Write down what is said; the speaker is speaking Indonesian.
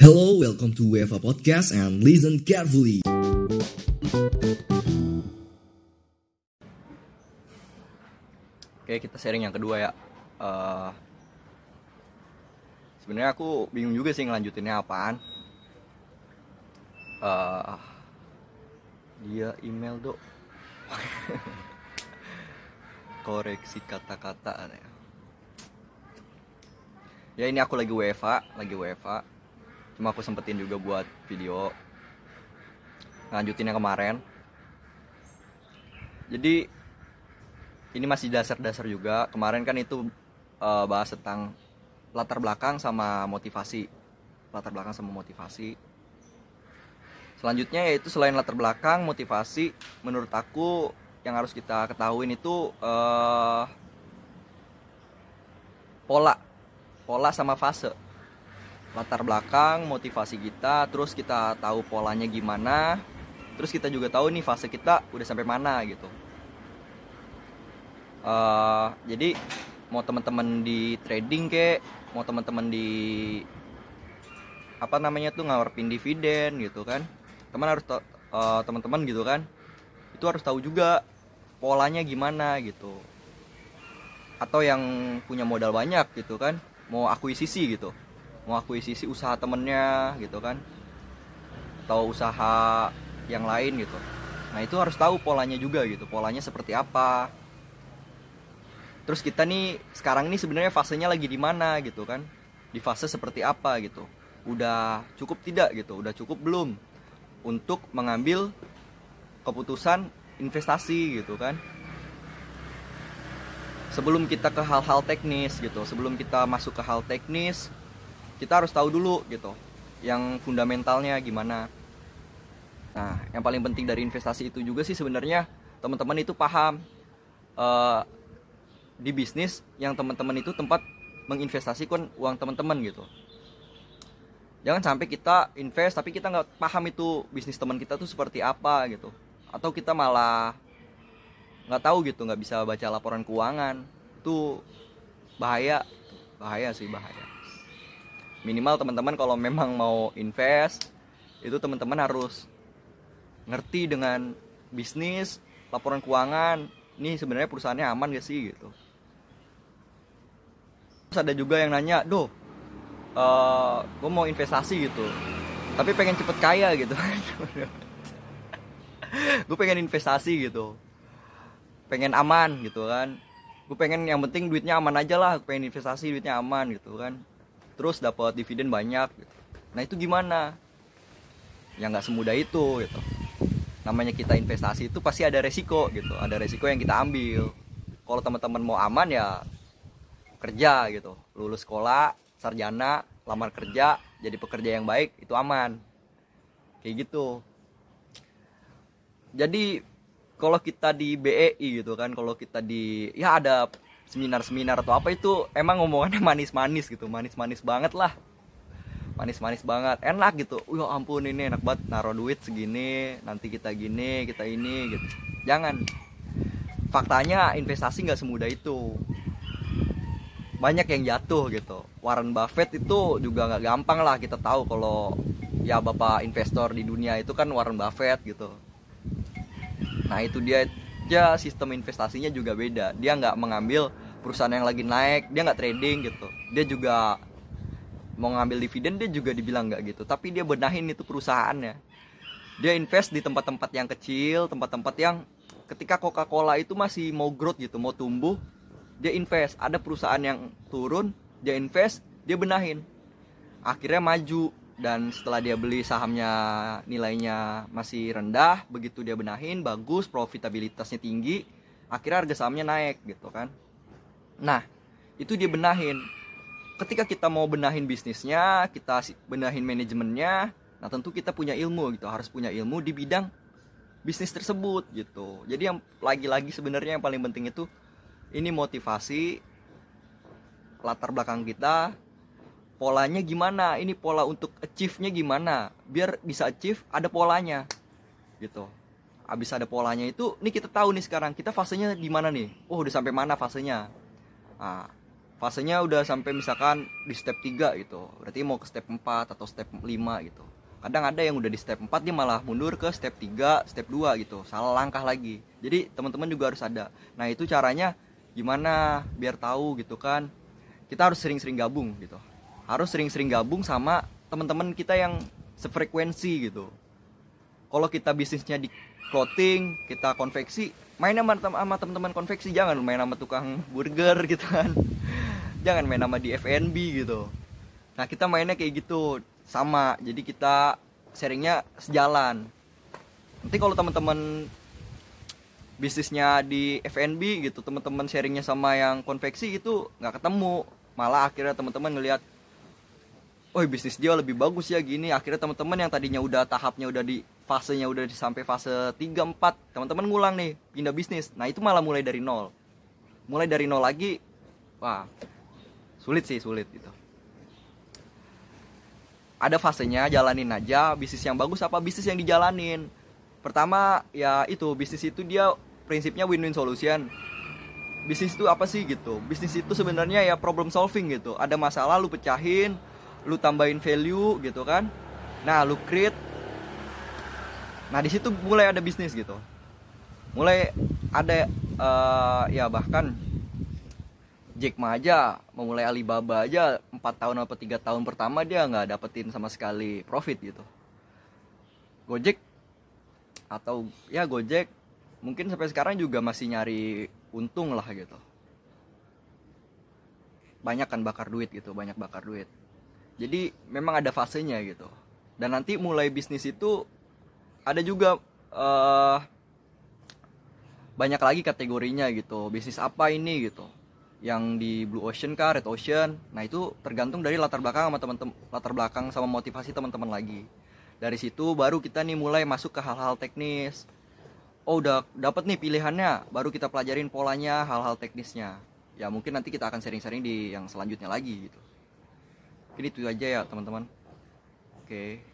Hello, welcome to UEFA Podcast and listen carefully. Oke, kita sharing yang kedua ya. Eh, Sebenarnya aku bingung juga sih ngelanjutinnya apaan. Eh, dia email dok. Koreksi kata-kata ya. Ya ini aku lagi WFA, lagi WFA. Cuma aku sempetin juga buat video. Lanjutin yang kemarin. Jadi ini masih dasar-dasar juga. Kemarin kan itu eh, bahas tentang latar belakang sama motivasi. Latar belakang sama motivasi. Selanjutnya yaitu selain latar belakang, motivasi, menurut aku yang harus kita ketahuin itu eh, pola, pola sama fase. Latar belakang, motivasi kita, terus kita tahu polanya gimana, terus kita juga tahu nih fase kita udah sampai mana gitu. Eh, jadi mau teman-teman di trading kek, mau teman-teman di apa namanya tuh ngarepin dividen gitu kan, teman harus eh, teman-teman gitu kan, itu harus tahu juga polanya gimana gitu. Atau yang punya modal banyak gitu kan, mau akuisisi gitu, mau akuisisi usaha temennya gitu kan, atau usaha yang lain gitu. Nah itu harus tahu polanya juga gitu, polanya seperti apa, terus kita nih sekarang ini sebenarnya fasenya lagi di mana gitu kan. Di fase seperti apa gitu. Udah cukup tidak gitu. Udah cukup belum untuk mengambil keputusan investasi gitu kan. Sebelum kita ke hal-hal teknis gitu. Sebelum kita masuk ke hal teknis kita harus tahu dulu gitu yang fundamentalnya gimana nah yang paling penting dari investasi itu juga sih sebenarnya teman-teman itu paham eh, di bisnis yang teman-teman itu tempat menginvestasikan uang teman-teman gitu. Jangan sampai kita invest tapi kita nggak paham itu bisnis teman kita tuh seperti apa gitu. Atau kita malah nggak tahu gitu, nggak bisa baca laporan keuangan. Itu bahaya, bahaya sih bahaya. Minimal teman-teman kalau memang mau invest itu teman-teman harus ngerti dengan bisnis, laporan keuangan. Ini sebenarnya perusahaannya aman gak sih gitu. Terus ada juga yang nanya, doh, gue mau investasi gitu, tapi pengen cepet kaya gitu. gue pengen investasi gitu, pengen aman gitu kan. Gue pengen yang penting duitnya aman aja lah, pengen investasi duitnya aman gitu kan. Terus dapat dividen banyak. Gitu. Nah itu gimana? Ya nggak semudah itu gitu. Namanya kita investasi itu pasti ada resiko gitu, ada resiko yang kita ambil. Kalau teman-teman mau aman ya kerja gitu lulus sekolah sarjana lamar kerja jadi pekerja yang baik itu aman kayak gitu jadi kalau kita di BEI gitu kan kalau kita di ya ada seminar-seminar atau apa itu emang ngomongannya manis-manis gitu manis-manis banget lah. Manis-manis banget enak gitu. Ya ampun ini enak banget naruh duit segini nanti kita gini kita ini gitu. Jangan. Faktanya investasi nggak semudah itu. Banyak yang jatuh gitu. Warren Buffett itu juga nggak gampang lah kita tahu kalau ya bapak investor di dunia itu kan Warren Buffett gitu. Nah itu dia ya sistem investasinya juga beda. Dia nggak mengambil perusahaan yang lagi naik dia nggak trading gitu. Dia juga mau ngambil dividen dia juga dibilang nggak gitu. Tapi dia benahin itu perusahaannya. Dia invest di tempat-tempat yang kecil tempat-tempat yang ketika Coca-Cola itu masih mau growth gitu mau tumbuh dia invest. Ada perusahaan yang turun dia invest dia benahin. Akhirnya maju dan setelah dia beli sahamnya nilainya masih rendah begitu dia benahin bagus profitabilitasnya tinggi akhirnya harga sahamnya naik gitu kan. Nah itu dia benahin. Ketika kita mau benahin bisnisnya kita benahin manajemennya nah tentu kita punya ilmu gitu. Harus punya ilmu di bidang bisnis tersebut gitu. Jadi yang lagi-lagi sebenarnya yang paling penting itu ini motivasi latar belakang kita polanya gimana? Ini pola untuk achieve-nya gimana? Biar bisa achieve ada polanya. Gitu. Habis ada polanya itu nih kita tahu nih sekarang kita fasenya di mana nih? Oh udah sampai mana fasenya? Nah, fasenya udah sampai misalkan di step 3 gitu. Berarti mau ke step 4 atau step 5 gitu. Kadang ada yang udah di step 4 dia malah mundur ke step 3 step 2 gitu. Salah langkah lagi. Jadi teman-teman juga harus ada. Nah itu caranya gimana? Biar tahu gitu kan. Kita harus sering-sering gabung gitu harus sering-sering gabung sama teman-teman kita yang sefrekuensi gitu. Kalau kita bisnisnya di clothing kita konveksi main sama sama teman-teman konveksi jangan main sama tukang burger gitu kan. Jangan main sama di FNB gitu. Nah kita mainnya kayak gitu sama. Jadi kita sharingnya sejalan. Nanti kalau teman-teman bisnisnya di FNB gitu teman-teman sharingnya sama yang konveksi itu nggak ketemu. Malah akhirnya teman-teman ngelihat oh bisnis dia lebih bagus ya gini. Akhirnya teman-teman yang tadinya udah tahapnya udah di fasenya udah sampai fase 3 4 teman-teman ngulang nih pindah bisnis. Nah itu malah mulai dari nol. Mulai dari nol lagi wah sulit sih sulit gitu. Ada fasenya jalanin aja bisnis yang bagus apa bisnis yang dijalanin. Pertama ya itu bisnis itu dia prinsipnya win-win solution. Bisnis itu apa sih gitu? Bisnis itu sebenarnya ya problem solving gitu. Ada masalah lu pecahin lu tambahin value gitu kan. Nah lu create. Nah di situ mulai ada bisnis gitu. Mulai ada uh, ya bahkan Jack Ma aja memulai Alibaba aja empat tahun atau tiga tahun pertama dia nggak dapetin sama sekali profit gitu. Gojek atau ya Gojek mungkin sampai sekarang juga masih nyari untung lah gitu. Banyak kan bakar duit gitu banyak bakar duit jadi memang ada fasenya gitu. Dan nanti mulai bisnis itu ada juga uh, banyak lagi kategorinya gitu. Bisnis apa ini gitu? Yang di blue ocean kah red ocean? Nah itu tergantung dari latar belakang sama teman-teman latar belakang sama motivasi teman-teman lagi. Dari situ baru kita nih mulai masuk ke hal-hal teknis. Oh udah dapat nih pilihannya baru kita pelajarin polanya hal-hal teknisnya. Ya mungkin nanti kita akan sharing-sharing di yang selanjutnya lagi gitu ini itu aja ya teman-teman. Oke